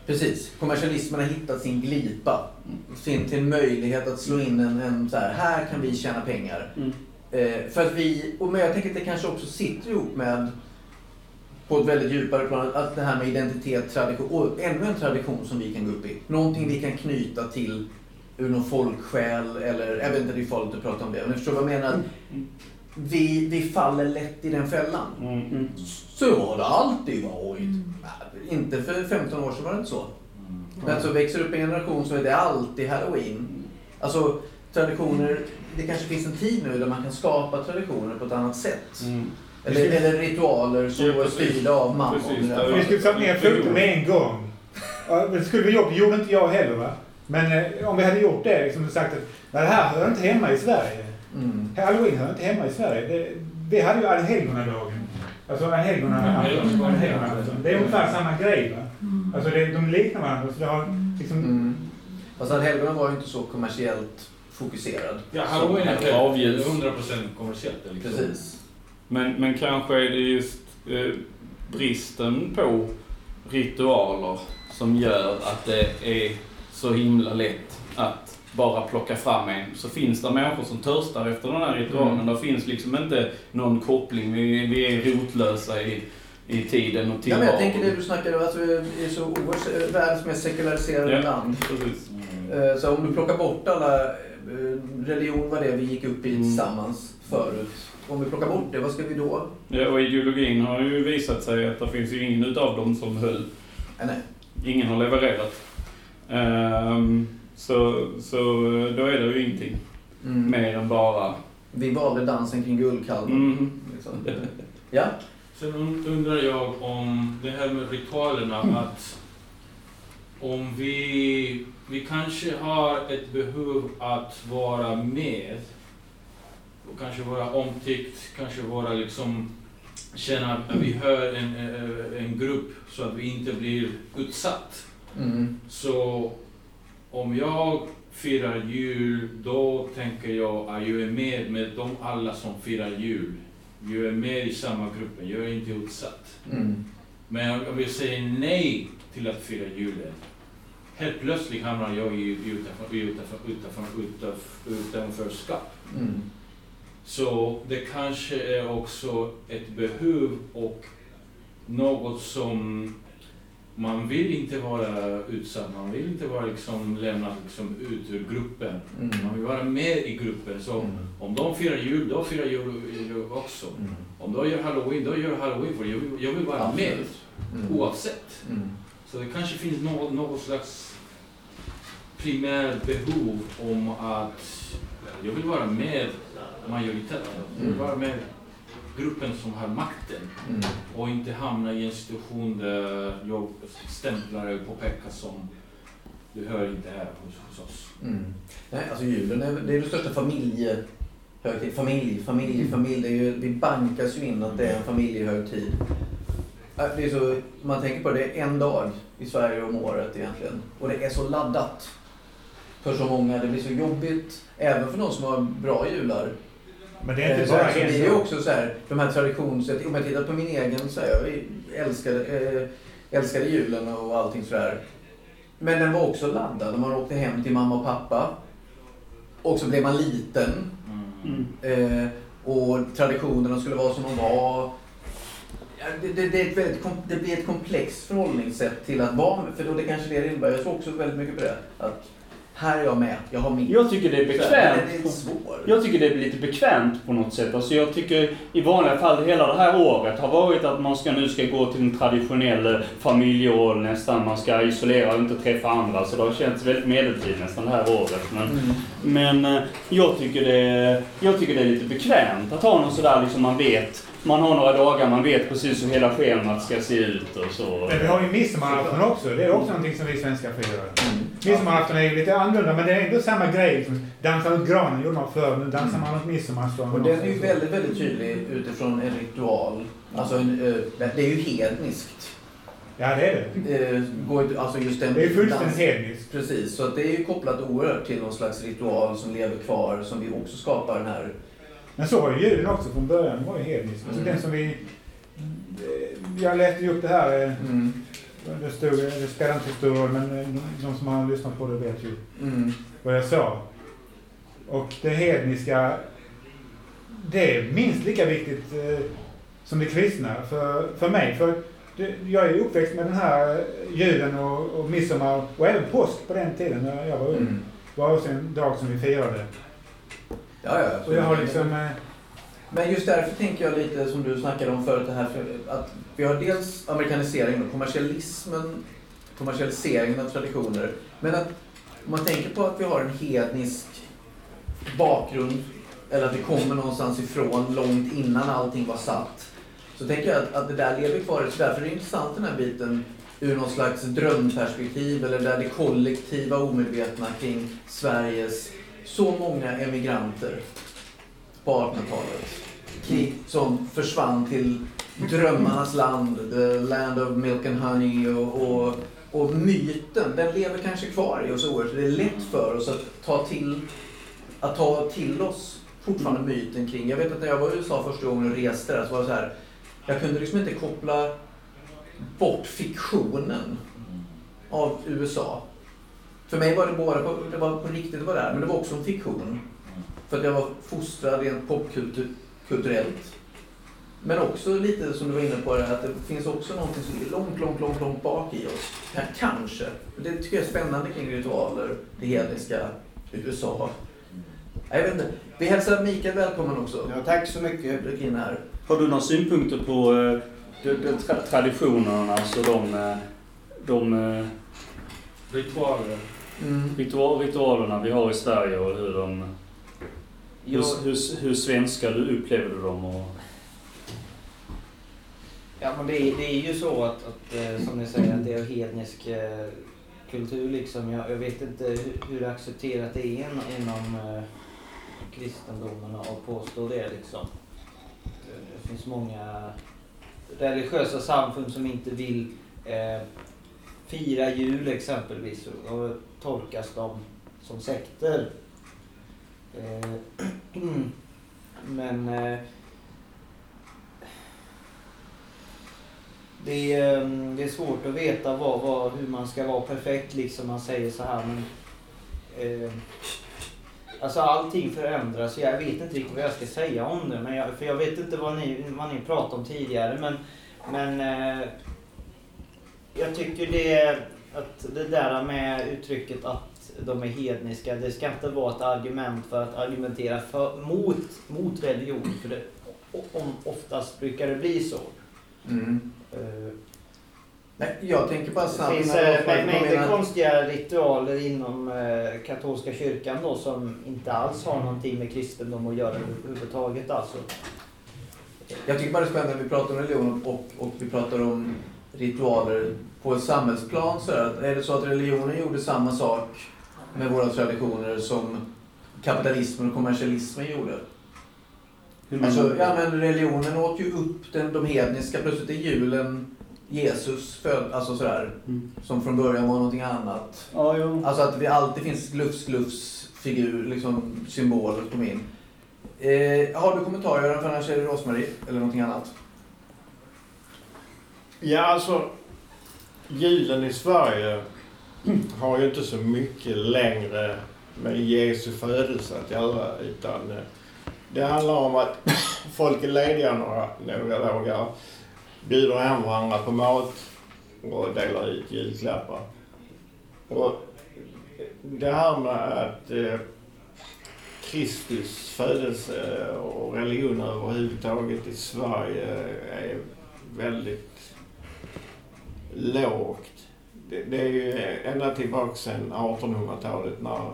precis, kommersialismen har hittat sin glipa. Sin, sin möjlighet att slå in en, en så här, här kan vi tjäna pengar. Mm. Eh, för att vi, och men jag tänker att det kanske också sitter ihop med, på ett väldigt djupare plan, att det här med identitet, tradition, och ännu en tradition som vi kan gå upp i. Någonting vi kan knyta till ur någon folksjäl eller, jag vet inte, det är farligt att prata om det, men jag förstår vad jag menar. Mm. Vi, vi faller lätt i den fällan. Mm, mm. Så har det alltid varit. Nej, Inte för 15 år sedan var det inte så. Men så växer upp en generation så är det alltid halloween. Alltså traditioner, det kanske finns en tid nu där man kan skapa traditioner på ett annat sätt. Mm. Eller, eller ritualer som Ja, är styrda av mammon. Det Vi skulle ta ner foten med en gång. Men skulle vi gjort, det gjorde inte jag heller va. Men eh, om vi hade gjort det liksom sagt att "Nej, det här hör inte hemma i Sverige. Mm. Halloween hör inte hemma i Sverige. Det, vi hade ju allhelgonadagen. Alltså allhelgona... Mm. allhelgonadagen. Det är ungefär samma grej va. Alltså det, de liknar varandra. Så det har liksom... Mm. Fast att helgonen var ju inte så kommersiellt fokuserad. Ja, halloween är Avljus. 100% kommersiellt. Liksom. Precis. Men, men kanske är det just eh, bristen på ritualer som gör att det är så himla lätt att bara plocka fram en. Så finns det människor som törstar efter den här ritualen. Mm. Det finns liksom inte någon koppling. Vi, vi är rotlösa i, i tiden och Ja, tillvaron. men jag tänker det du snackade om, alltså, vi är så oerhört världens mest sekulariserade Ja. land. Precis. Mm. Eh, Så om du plockar bort alla, eh, religion var det vi gick upp i Mm. tillsammans förut. Om vi plockar bort det, vad ska vi då? Ja, och ideologin har ju visat sig att det finns ju ingen utav dem som höll. Eh, nej. Ingen har levererat. Ehm, så, så då är det ju ingenting Mm. mer än bara... Vi valde dansen kring guldkalven. Mm. Liksom. Ja. Sen und- undrar jag om det här med ritualerna att om vi, vi kanske har ett behov att vara med och kanske vara omtyckt, kanske vara liksom känna att vi hör en, eh, en grupp så att vi inte blir utsatt. Mm. Så om jag firar jul, då tänker jag att jag är med med de alla som firar jul. Jag är med i samma gruppen, jag är inte utsatt. Mm. Men om jag säger nej till att fira julen, helt plötsligt hamnar jag i utanför, utanför, utanför, utanför, utanförskap. Mm. Så det kanske är också ett behov och något som man vill inte vara utsatt, man vill inte vara liksom lämnad liksom ut ur gruppen. Mm. Man vill vara med i gruppen. Så Mm. om de firar jul, då firar jag också. Mm. Om de gör halloween, då gör halloween för jag vill, jag vill vara med Mm. oavsett. Mm. Så det kanske finns något, något slags primärt behov om att jag vill vara med majoriteten. Jag vill Mm. vara med gruppen som har makten Mm. och inte hamna i en situation där jag stämplar och påpekar som du hör inte här hos, oss. Mm. Nej, alltså julen är, det är den största familjehögtid. Familj, familj, familj. Det, är ju, det bankas ju in att det är en familjehögtid. Äh, Det är så, man tänker på det, det är en dag i Sverige om året egentligen. Och det är så laddat. För så många. Det blir så jobbigt. Även för de som har bra jular. Men det är Eh, inte så, bara så en det dag. också så här, de här traditions... Om jag tittar på min egen så här, jag älskade, eh, älskade julen och allting sådär. Men den var också laddad. när Man åkte hem till mamma och pappa. Och så blev man liten. Mm. Eh, och traditionerna skulle vara som de var. Ja, det, det, det, är ett väldigt, det blir ett komplext förhållningssätt till att vara med. För då det kanske det innebär. Jag tror också väldigt mycket på det. Att här är jag med. Jag har min. Jag tycker det är bekvämt. men Det är. Jag tycker det är lite bekvämt på något sätt. Alltså jag tycker i vanliga fall hela det här året har varit att man ska nu ska gå till en traditionell familjeroll nästan. Man ska isolera och inte träffa andra. Så det har känts väldigt medeltid nästan det här året. Men, Mm. men eh, jag, tycker det, jag tycker det är lite bekvämt att ha någon sådär liksom man vet. Man har några dagar, man vet precis hur hela schemat ska se ut och så. Men vi har ju midsommarafton också. Det är också någonting som vi svenskar firar. Mm. Midsommarafton är ju lite annorlunda men det är ändå samma grej. Liksom. Dansa runt granen gjorde man förr, nu dansar man runt midsommarstången. Och den är ju väldigt, väldigt tydlig utifrån en ritual. Alltså en, eh, det är ju hedniskt. Ja, det är det. Eh, går alltså just den Det är fullständigt dans- hedniskt. Precis, så att det är ju kopplat oerhört till någon slags ritual som lever kvar som vi också skapar den här. Men så var ju julen också från början. Den var ju hednisk. Alltså Mm. den som vi... eh, Jag läste ju upp det här. eh, Mm. Det, stod, det spelar inte så stor roll, men eh, de som har lyssnat på det vet ju Mm. vad jag sa. Och det hedniska, det är minst lika viktigt eh, som det kristna för, för mig. För det, jag är uppväxt med den här julen och, och midsommar och även påsk på den tiden när jag var ung. Mm. Det var också en dag som vi firade. Ja, ja. Och jag har liksom... Eh, Men just därför tänker jag lite som du snackade om förut, det här att vi har dels amerikaniseringen och kommersialismen, kommersialiseringen av traditioner. Men att om man tänker på att vi har en hednisk bakgrund, eller att det kommer någonstans ifrån långt innan allting var satt. Så tänker jag att, att det där lever kvar. Så därför är det intressant den här biten ur någon slags drömperspektiv eller där det kollektiva omedvetna kring Sveriges så många emigranter på 1800-talet. Som försvann till drömmarnas land, the land of milk and honey och, och, och myten, den lever kanske kvar i oss oerhört. Det är lätt för oss att ta till, att ta till oss fortfarande myten kring. Jag vet att när jag var i USA första gången och reste där så var det så här, jag kunde liksom inte koppla bort fiktionen av USA. För mig var det bara på, det var på riktigt det var där, men det var också en fiktion. För att jag var fostrad rent popkulturellt. Men också lite som du var inne på, det, att det finns också någonting som ligger långt, långt, långt, långt bak i oss. Ja, kanske. Det tycker jag är spännande kring ritualer, det hedniska USA. Jag vet inte. Vi hälsar Mikael välkommen också. Ja, tack så mycket. In här. Har du några synpunkter på eh, de, de tra traditionerna, alltså de, eh, de eh, Ritualer. Mm. ritual, ritualerna vi har i Sverige och hur de... Hur, hur, hur svenska du upplever du dem? Och, ja, men det, det är ju så att, att eh, som ni säger, att det är hednisk eh, kultur liksom. Jag, jag vet inte hur, hur accepterat det är in, inom eh, kristendomen att påstå det liksom. Det, finns många religiösa samfund som inte vill eh, fira jul exempelvis. Och tolkas de som sekter. Eh, men eh, det, är, det är svårt att veta vad, vad, hur man ska vara perfekt liksom. Man säger så här men... Eh, alltså allting förändras. Jag vet inte riktigt vad jag ska säga om det. Men jag, för jag vet inte vad ni, vad ni pratade om tidigare. Men, men eh, jag tycker det, att det där med uttrycket att de är hedniska. Det ska inte vara ett argument för att argumentera för, mot, mot religion. För det, om, oftast brukar det bli så. Mm. Eh, Nej, jag tänker bara Det snabbt... finns när eh, mängder menar- konstiga ritualer inom eh, katolska kyrkan då som inte alls har någonting med kristendom att göra överhuvudtaget alltså. Jag tycker bara det är spännande när vi pratar om religion och, och vi pratar om ritualer på ett samhällsplan. Så här, är det så att religionen gjorde samma sak med våra traditioner som kapitalismen och kommersialismen gjorde? Alltså, ja, men religionen åt ju upp den, de hedniska. Plötsligt är julen Jesus född, alltså sådär. Mm. Som från början var någonting annat. Ja, jo. Alltså att det alltid finns glufs-glufs figur, liksom symbol på min. Eh, har du kommentarer Göran? För annars är det Rosmarie eller någonting annat. Ja, alltså julen i Sverige har ju inte så mycket längre med Jesu födelse att göra utan eh, det handlar om att folk är lediga några, några dagar, bjuder hem varandra på mat och delar ut julklappar. Och det här med att eh, Kristus födelse och religion överhuvudtaget i Sverige är väldigt lågt. Det, det är ju ända tillbaka sedan 1800-talet när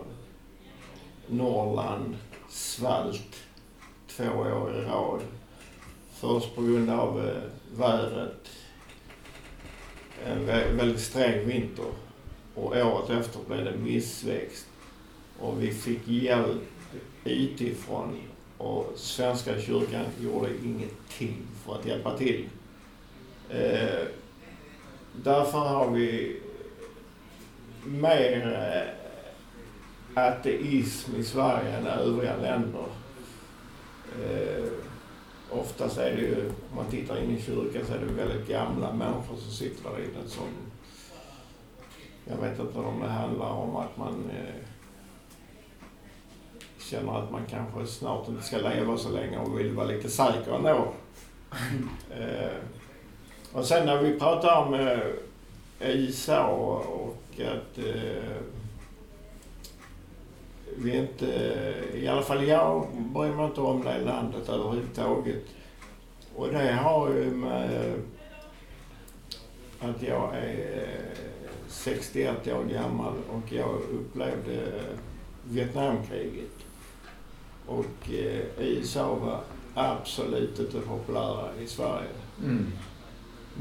Norrland svalt två år i rad. Först på grund av eh, vädret. En väldigt sträng vinter. Och året efter blev det missväxt. Och vi fick hjälp utifrån. Och Svenska kyrkan gjorde ingenting för att hjälpa till. Eh, därför har vi mer eh, ateism i Sverige än övriga länder. Eh, oftast är det ju, om man tittar in i kyrkan så är det väldigt gamla människor som sitter där inne som... Jag vet inte om det handlar om att man eh, känner att man kanske snart inte ska leva så länge och vill vara lite säker ändå. Eh, och sen när vi pratar om eh, Isa och, och att eh, vi inte, i alla fall jag bryr mig inte om det landet överhuvudtaget. Och det har ju med att jag är eh, 61 år gammal och jag upplevde Vietnamkriget. Och eh, USA var absolut inte populära i Sverige. Mm.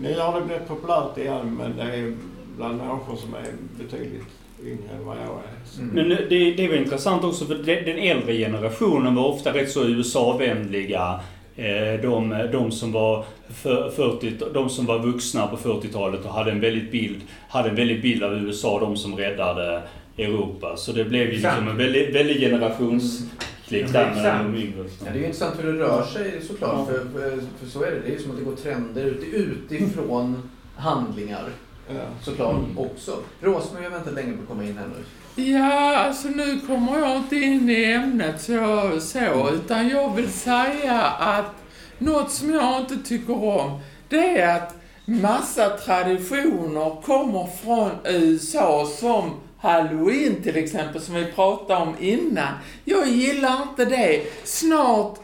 Nu har det blivit populärt igen men det är bland människor som är betydligt yngre än vad jag är. Mm. Men det, det var intressant också för de- den äldre generationen var ofta rätt så USA-vänliga. Eh, De, de, som var för- 40, de som var vuxna på 40-talet och hade en väldigt bild, hade en väldigt bild av USA, de som räddade Europa. Så det blev ju liksom en väldigt, väldigt generationsklick där mellan de yngre. Ja, det är ju intressant hur det rör sig såklart. För, för, för så är det. Det är ju som att det går trender ut, utifrån handlingar. Ja. Såklart också. Rosmarie, jag väntar länge på att komma in här nu. Ja, alltså nu kommer jag inte in i ämnet så, så utan jag vill säga att något som jag inte tycker om, det är att massa traditioner kommer från USA som Halloween till exempel, som vi pratade om innan. Jag gillar inte det. Snart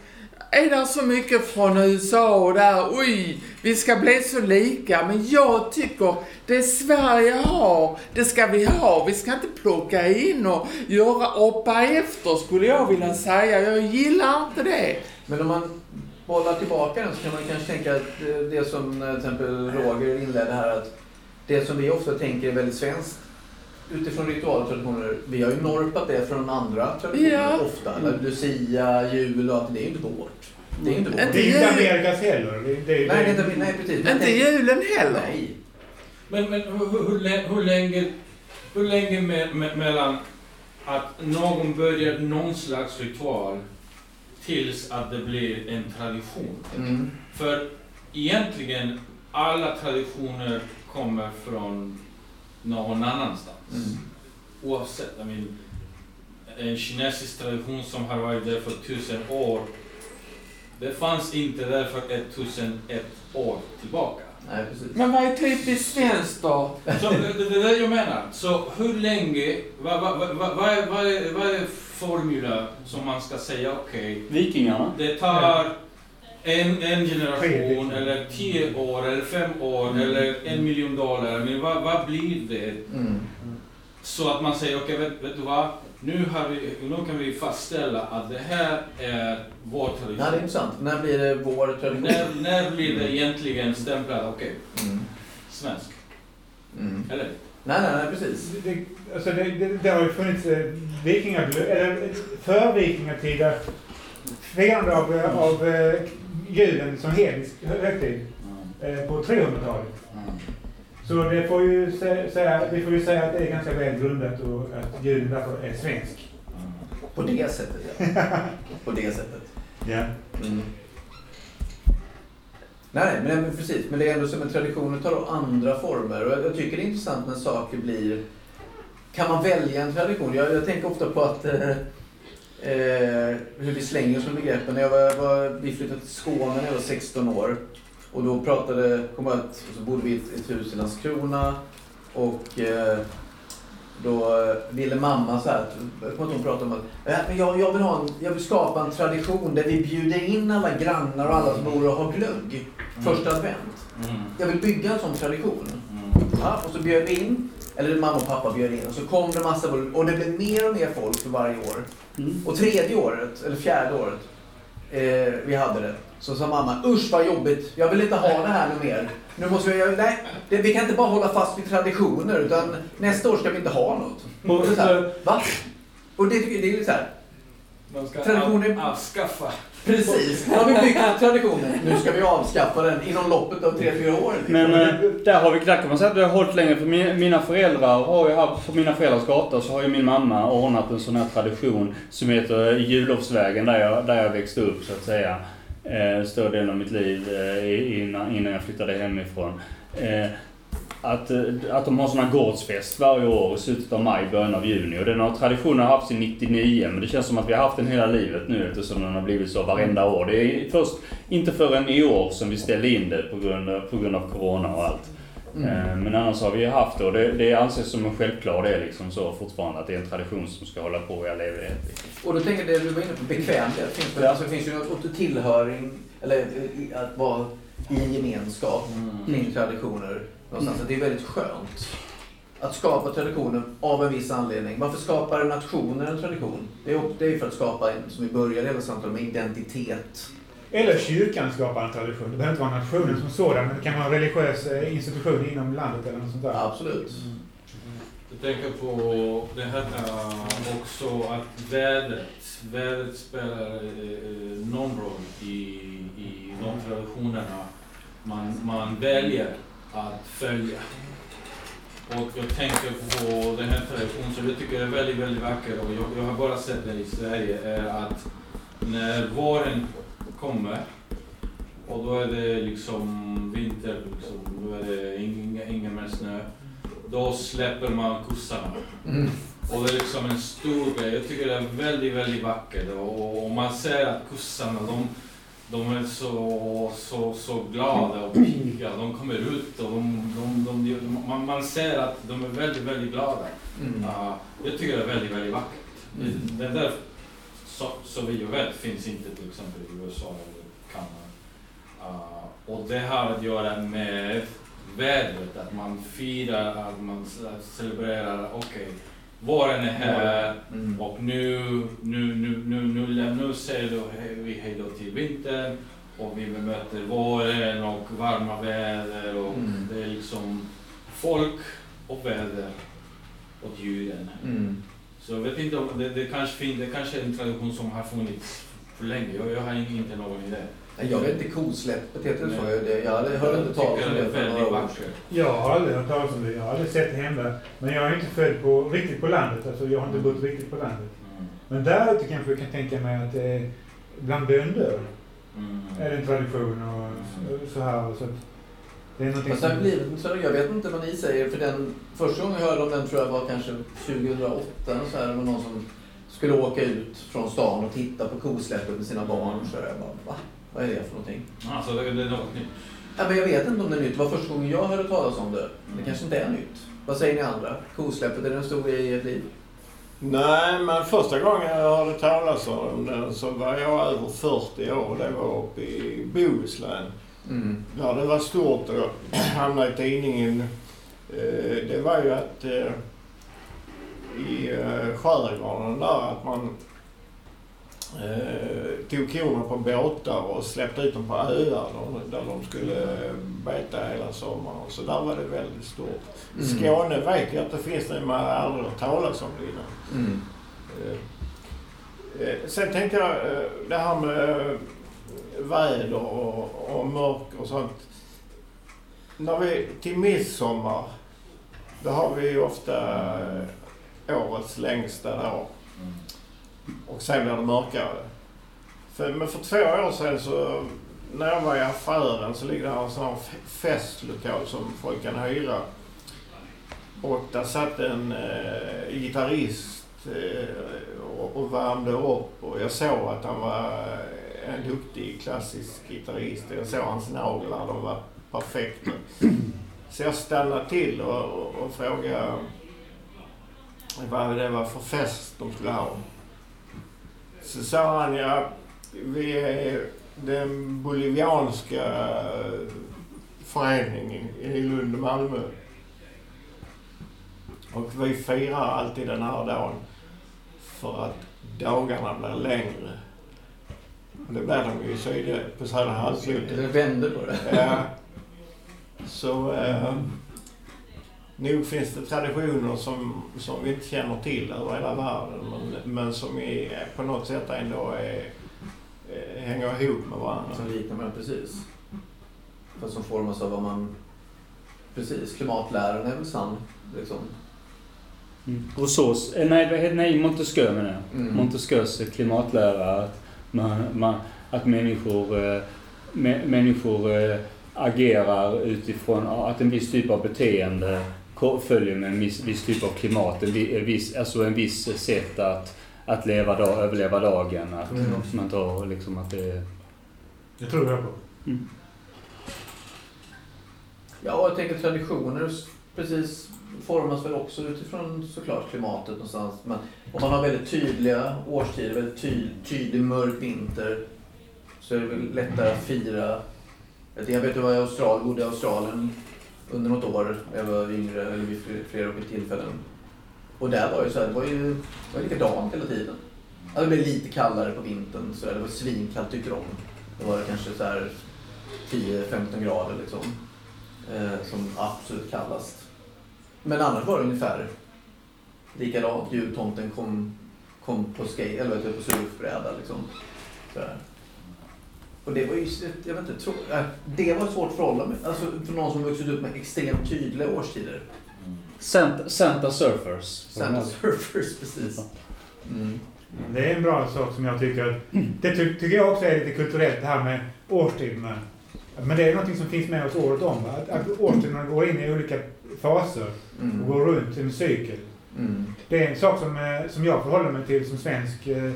är det så mycket från USA och där, oj, vi ska bli så lika. Men jag tycker det Sverige har, det ska vi ha. Vi ska inte plocka in och göra hoppa efter, skulle jag vilja säga. Jag gillar inte det. Men om man bollar tillbaka den så kan man kanske tänka att det som eh, till exempel Roger inledde här att det som vi ofta tänker är väldigt svenskt utifrån ritualtraditioner, vi har ju norpat det från andra traditioner Ja. ofta. Eller Lucia, jul och allt, det är ju inte vårt. Det är inte vårt. Inte Det är inte jul. Amerikas heller. Det, det, Nej, det är inte, nej precis. Inte julen heller. Nej. Men, men hur, hur, hur, lä- hur länge, hur länge me, me, mellan att någon börjar någon slags ritual tills att det blir en tradition? Mm. För egentligen, alla traditioner kommer från någon annanstans. Mm. Oavsett, I mean, en kinesisk tradition som har varit där för tusen år, det fanns inte där för 1001 år tillbaka. Nej, precis. Men vad är typiskt svenskt då? Så det, det är det jag menar. Så hur länge, vad, vad, vad, vad, är, vad, är, vad är formula som man ska säga okej, Vikingarna. det tar en, en generation eller tio år eller fem år eller en miljon dollar. Men vad, vad blir det? Mm. Så att man säger okej, vet, vet du vad? Nu, har vi, nu kan vi fastställa att det här är vår Nej, det är tradition. intressant. När blir det vår tradition? När, när blir det egentligen stämplat, okej, Mm. svensk? Mm. Eller? Nej, nej, nej, precis. Det, det, alltså det, det, det har ju funnits eh, vikingaglö- eller för vikingatida firande av, eh, av eh, julen som hednisk högtid eh, på 300-talet. Så det får ju sä, säga, vi får ju säga att det är ganska väl grundat och att julen därför är svensk. På det sättet, ja. På det sättet. Ja. Mm. Nej, men men precis. Men det är ändå som en tradition. Det tar andra former. Och jag, jag tycker det är intressant när saker blir... Kan man välja en tradition? Jag, jag tänker ofta på att... Eh, eh, hur vi slänger oss med begreppen. När jag var, var, vi flyttade till Skåne när jag var 16 år. Och då pratade... Kom att, så bodde vi i ett, ett hus i Landskrona. Och... Eh, då ville mamma så här, jag kommer inte pratade om att "Äh, men jag, jag, vill ha en, jag vill skapa en tradition där vi bjuder in alla grannar och alla som bor och har glögg första advent. Mm. Jag vill bygga en sån tradition. Mm. Ja, och så bjöd vi in, eller mamma och pappa bjöd in och så kom det massa folk och det blev mer och mer folk för varje år. Mm. Och tredje året, eller fjärde året, eh, vi hade det. Så sa mamma, usch vad jobbigt, jag vill inte ha det här nu mer. Nu måste vi, nej, det, vi kan inte bara hålla fast vid traditioner utan nästa år ska vi inte ha något. Och så här, Va? Och det, tycker jag- det är lite så här, Man ska Traditioner- av, avskaffa. Precis, nu har vi byggt en tradition, nu ska vi avskaffa den inom loppet av tre fyra år. Men eh, där har vi, där kan man säga att vi har hållit länge. För min, mina föräldrar har ju haft, på mina föräldrars gata så har ju min mamma ordnat en sån här tradition som heter Jullovsvägen där jag, där jag växte upp så att säga. Eh, större delen av mitt liv eh, innan, innan jag flyttade hemifrån. Eh, att, eh, att de har sån här gårdsfest varje år i slutet av maj, början av juni. Och den har traditionen har haft sedan 99 men det känns som att vi har haft den hela livet nu eftersom den har blivit så varenda år. Det är först inte förrän i år som vi ställde in det på grund, av- på grund av Corona och allt. Mm. Eh, Men annars har vi ju haft det och det, det anses som en självklar del liksom så fortfarande att det är en tradition som ska hålla på i all evighet. Och då tänker jag det du var inne på, bekvämlighet. Finns det, Ja. alltså, det finns ju något tillhöring, eller att vara i en gemenskap kring traditioner någonstans. Att det är väldigt skönt att skapa traditioner av en viss anledning. Varför skapar nationer en tradition? Det är, det är för att skapa, en, som vi började hela samtalet med, identitet. Eller kyrkan skapar en tradition. Det behöver inte vara nationen som sådan, men det kan vara en religiös eh, institution inom landet eller något sånt där. Absolut. Jag tänker på det här äh, också att vädret, vädret spelar äh, någon roll i, i de traditionerna man, man väljer att följa. Och jag tänker på den här traditionen som jag tycker är väldigt, väldigt vacker och jag, jag har bara sett det i Sverige, är att när våren kommer och då är det liksom vinter, liksom, då är det ingen mer snö. Då släpper man kossarna. Mm. Och det är liksom en stor grej. Jag tycker det är väldigt, väldigt vackert. Och, och man ser att kossarna, de, de är så, så, så glada och pigga. De kommer ut och de, de, de, de, man, man ser att de är väldigt, väldigt glada. Mm. Uh, jag tycker det är väldigt, väldigt vackert. Mm. Den där, så, så vi vet, finns inte till exempel i USA eller Kanada. Uh, och det har att göra med vädret, att man firar, att man celebrerar, okej, våren är här Mm. och nu, nu, nu, nu, nu, lä- nu säger då vi hej då till vintern och vi möter våren och varma väder och Mm. det är liksom folk och väder och djuren. Mm. Så jag vet inte om det, det kanske finns, det kanske är en tradition som har funnits för länge. Jag, jag har inte någon idé. Nej, Jag vet inte, kosläppet heter det så? Jag, det- jag hade- hörde inte talas om det det är för några år sedan. Jag har aldrig hört talas om det. Jag har aldrig sett det hända. Men jag är inte född på, riktigt på landet. Alltså, jag har inte bott riktigt på landet. Mm. Men där ute kanske jag kan tänka mig att eh, bland bönder Mm. är det en tradition och så- här. Så att Det är någonting det som... blivit jag vet inte vad ni säger, för den första gången jag hörde om den tror jag var kanske 2008. Så här, det var någon som skulle åka ut från stan och titta på kosläppet med sina barn. Så jag bara, va? Vad är det för någonting? Alltså det, det är något nytt. Ja, men jag vet inte om det är nytt. Det var första gången jag hörde talas om det. Det kanske inte är nytt. Vad säger ni andra? Kosläppet, är det en stor grej i ert liv? Nej, men första gången jag hörde talas om den så var jag över 40 år. Det var uppe i Bohuslän. Mm. Ja, det var stort och hamnade i tidningen. Eh, Det var ju att eh, i eh, skärgården där att man eh, tog korna på båtar och släppte ut dem på öar där- de skulle beta hela sommaren. Så där var det väldigt stort. Mm. Skåne vet jag att det finns det, jag har aldrig hört talas om det innan. Mm. Eh, eh, Sen tänkte jag eh, det här med eh, väder och, och mörker och sånt. När vi till midsommar, då har vi ofta eh, årets längsta dag. Och sen blir det mörkare. För, men för två år sedan så, när jag var i affären så ligger det här en sån här festlokal som folk kan hyra. Och där satt en eh, gitarrist eh, och, och värmde upp och jag såg att han var eh, en duktig klassisk gitarrist. Jag såg hans naglar, de var perfekta. Så jag stannade till och, och, och frågade vad det var för fest de skulle ha. Så sa han, ja, vi är den bolivianska föreningen i Lund och Malmö. Och vi firar alltid den här dagen för att dagarna blir längre. Och det blir de ju i syd, på södra halvklotet. Eller vände på det. Ja. Så eh, nog finns det traditioner som, som vi inte känner till över hela världen men, men som är, på något sätt ändå är, eh, hänger ihop med varandra. Som liknar varandra precis. Fast som formas av vad man... Precis, klimatläran är väl sann. Liksom. Mm. Rousseaus, eh, nej, vad heter- nej Montesquieu menar jag. Mm. Montesquieus klimatlära att, man, man, att människor, mä, människor eh, agerar utifrån att en viss typ av beteende följer med en viss, viss typ av klimat. En, vi- en viss, alltså en viss sätt att, att leva dag, överleva dagen. Att Mm. man tar liksom att det... Det tror jag på. Ja, och jag tänker traditioner precis formas väl också utifrån såklart klimatet någonstans. Men om man har väldigt tydliga årstider, väldigt ty, tydlig mörk vinter så är det väl lättare att fira. Jag vet, jag var i Australien, bodde i Australien under något år när jag var yngre, eller vid flera olika tillfällen. Och där var ju så här, det var ju det var likadant hela tiden. Alltså, det blev lite kallare på vintern, så där. det var svinkallt tyckte de. Det var kanske så 10-15 grader liksom. Eh, som absolut kallast. Men annars var det ungefär likadant. Jultomten kom, kom på skate, eller vet du, på surfbräda liksom. Sådär. Och det var ju, jag vet inte, tro, äh, det var ett svårt förhållande. Alltså för någon som vuxit upp med extremt tydliga årstider. Santa, Santa Surfers. Santa surfers, precis. Mm. Det är en bra sak som jag tycker. Det ty tycker jag också är lite kulturellt det här med årstiderna. Men det är någonting som finns med oss året om. va? Att, att årstiderna går in i olika faser och Mm. går runt i en cykel. Mm. Det är en sak som, eh, som jag förhåller mig till som svensk eh,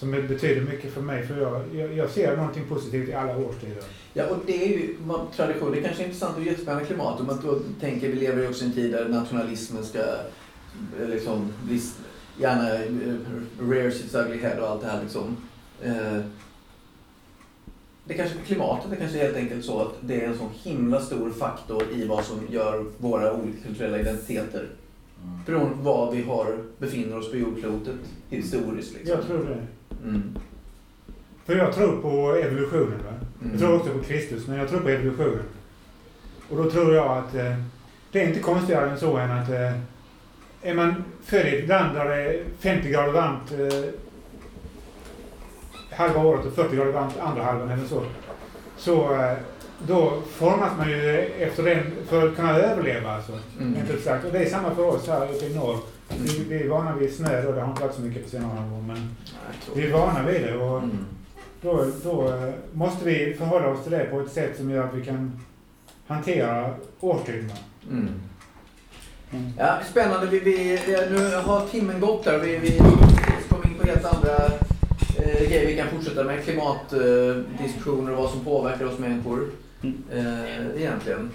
som betyder mycket för mig. För jag, jag, jag ser någonting positivt i alla årstider. Ja, och det är ju man, tradition. Det är kanske är intressant och jättespännande klimat. Om man då tänker, vi lever ju också i en tid där nationalismen ska eh, liksom gärna eh, rears its ugly head och allt det här liksom. Eh, det kanske klimatet är kanske helt enkelt så att det är en sån himla stor faktor i vad som gör våra olika kulturella identiteter. Beroende på var vi har, befinner oss på jordklotet historiskt. Liksom. Jag tror det. Mm. För jag tror på evolutionen. Mm. Jag tror också på Kristus, men jag tror på evolutionen. Och då tror jag att eh, det är inte konstigare än så än att eh, är man född i ett land där det är 50 grader varmt eh, halva året och 40 grader varmt andra halvan eller så. Så eh, då formas man ju efter den för att kunna överleva alltså. Mm. Exakt. Och det är samma för oss här uppe i norr. Vi, vi är vana vid snö då, det har inte varit så mycket på senare år men vi är vana vid det. Och, Mm. då, då eh, måste vi förhålla oss till det på ett sätt som gör att vi kan hantera årstiderna. Mm. Mm. Ja, spännande. Vi, vi, nu har timmen gått där. Vi, vi kom in på helt andra eh, grejer vi kan fortsätta med. Klimatdiskussioner och vad som påverkar oss människor. Mm. Eh, egentligen.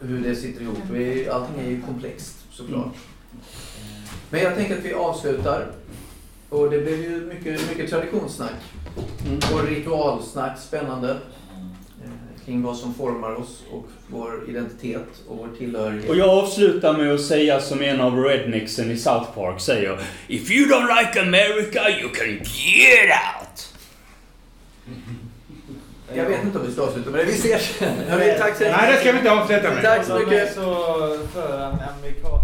Hur det sitter ihop. Vi, allting är ju komplext såklart. Men jag tänker att vi avslutar. Och det blev ju mycket, mycket traditionssnack. Mm. Och ritualsnack, spännande. Eh, kring vad som formar oss och vår identitet och vår tillhörighet. Och jag avslutar med att säga som en av rednexen i South Park säger If you don't like America you can get out! Jag vet inte om vi ska avsluta det. Vi ses sen. Nej, det ska vi inte avsluta med. Tack så mycket. så för amerikan